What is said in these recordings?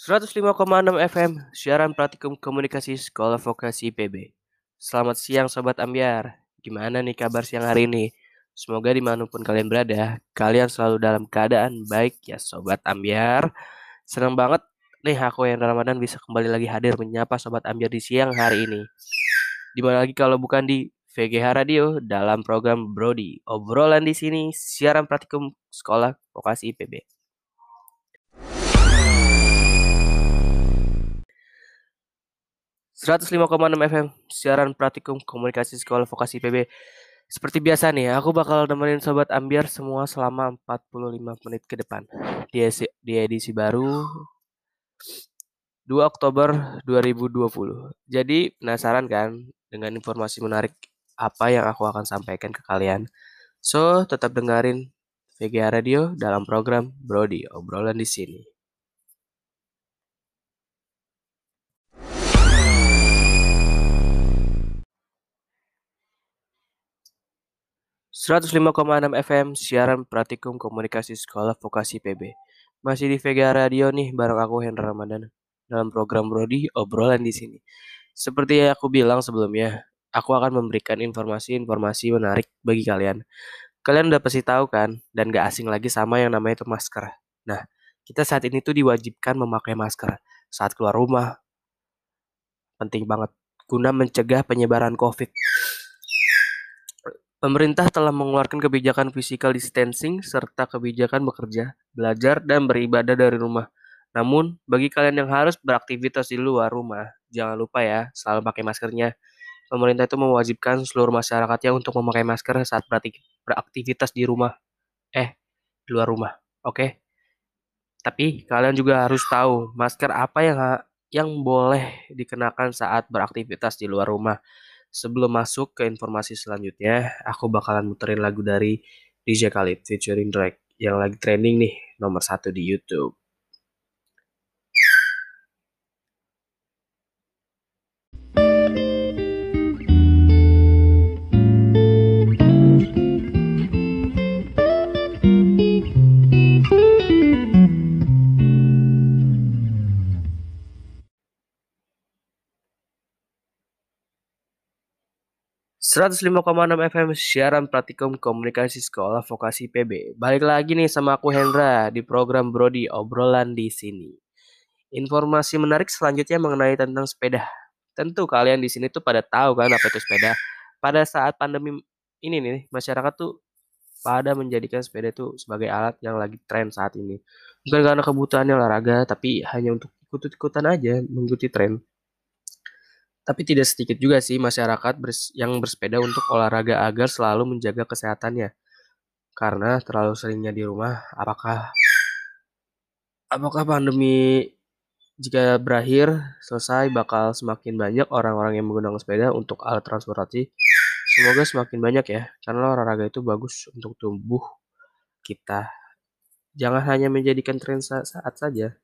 105,6 FM, siaran praktikum komunikasi Sekolah Vokasi IPB. Selamat siang Sobat Ambiar, gimana nih kabar siang hari ini? Semoga di mana pun kalian berada, kalian selalu dalam keadaan baik ya Sobat Ambiar. Senang banget nih aku yang Ramadan bisa kembali lagi hadir menyapa Sobat Ambiar di siang hari ini. Di mana lagi kalau bukan di VGH Radio dalam program Brody. Obrolan di sini siaran praktikum Sekolah Vokasi IPB. 105,6 FM siaran praktikum komunikasi sekolah vokasi PB. Seperti biasa nih, aku bakal nemenin sobat ambiar semua selama 45 menit ke depan. Di edisi, di edisi baru 2 Oktober 2020. Jadi penasaran kan dengan informasi menarik apa yang aku akan sampaikan ke kalian? So, tetap dengerin VGA Radio dalam program Brody, obrolan di sini. 105,6 FM siaran praktikum komunikasi sekolah vokasi PB. Masih di Vega Radio nih bareng aku Hendra Ramadan dalam program Brody obrolan di sini. Seperti yang aku bilang sebelumnya, aku akan memberikan informasi-informasi menarik bagi kalian. Kalian udah pasti tahu kan dan gak asing lagi sama yang namanya itu masker. Nah, kita saat ini tuh diwajibkan memakai masker saat keluar rumah. Penting banget guna mencegah penyebaran COVID. Pemerintah telah mengeluarkan kebijakan physical distancing serta kebijakan bekerja, belajar, dan beribadah dari rumah. Namun, bagi kalian yang harus beraktivitas di luar rumah, jangan lupa ya, selalu pakai maskernya. Pemerintah itu mewajibkan seluruh masyarakatnya untuk memakai masker saat beraktivitas di rumah. Eh, di luar rumah. Oke. Okay? Tapi kalian juga harus tahu masker apa yang yang boleh dikenakan saat beraktivitas di luar rumah. Sebelum masuk ke informasi selanjutnya, aku bakalan muterin lagu dari DJ Khalid featuring Drake yang lagi trending nih nomor satu di YouTube. 105,6 FM siaran praktikum komunikasi sekolah vokasi PB. Balik lagi nih sama aku Hendra di program Brody obrolan di sini. Informasi menarik selanjutnya mengenai tentang sepeda. Tentu kalian di sini tuh pada tahu kan apa itu sepeda. Pada saat pandemi ini nih masyarakat tuh pada menjadikan sepeda itu sebagai alat yang lagi tren saat ini. Bukan karena kebutuhannya olahraga, tapi hanya untuk ikut-ikutan aja mengikuti tren. Tapi tidak sedikit juga sih masyarakat yang bersepeda untuk olahraga agar selalu menjaga kesehatannya. Karena terlalu seringnya di rumah, apakah apakah pandemi jika berakhir selesai bakal semakin banyak orang-orang yang menggunakan sepeda untuk alat transportasi. Semoga semakin banyak ya, karena olahraga itu bagus untuk tubuh kita. Jangan hanya menjadikan tren saat saja.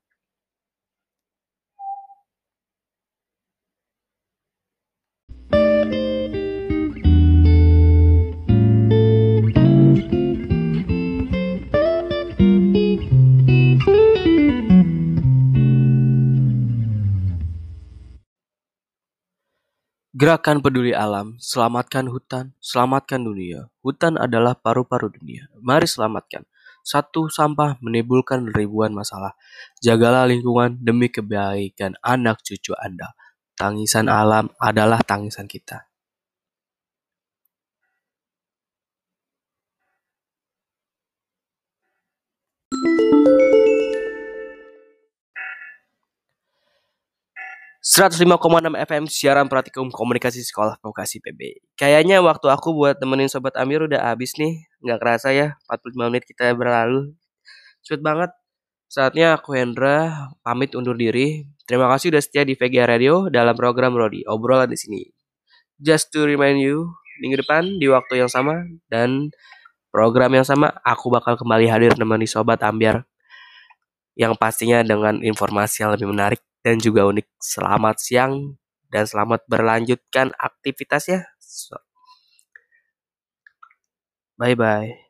Gerakan peduli alam, selamatkan hutan, selamatkan dunia. Hutan adalah paru-paru dunia. Mari selamatkan. Satu sampah menimbulkan ribuan masalah. Jagalah lingkungan demi kebaikan anak cucu Anda. Tangisan alam adalah tangisan kita. 105,6 FM siaran praktikum komunikasi sekolah vokasi PB. Kayaknya waktu aku buat temenin sobat Amir udah habis nih. Nggak kerasa ya, 45 menit kita berlalu. Cepet banget. Saatnya aku Hendra pamit undur diri. Terima kasih udah setia di VGA Radio dalam program Rodi. Obrolan di sini. Just to remind you, minggu depan di waktu yang sama dan program yang sama, aku bakal kembali hadir menemani sobat Ambiar yang pastinya dengan informasi yang lebih menarik dan juga unik. Selamat siang dan selamat berlanjutkan aktivitasnya. Bye bye.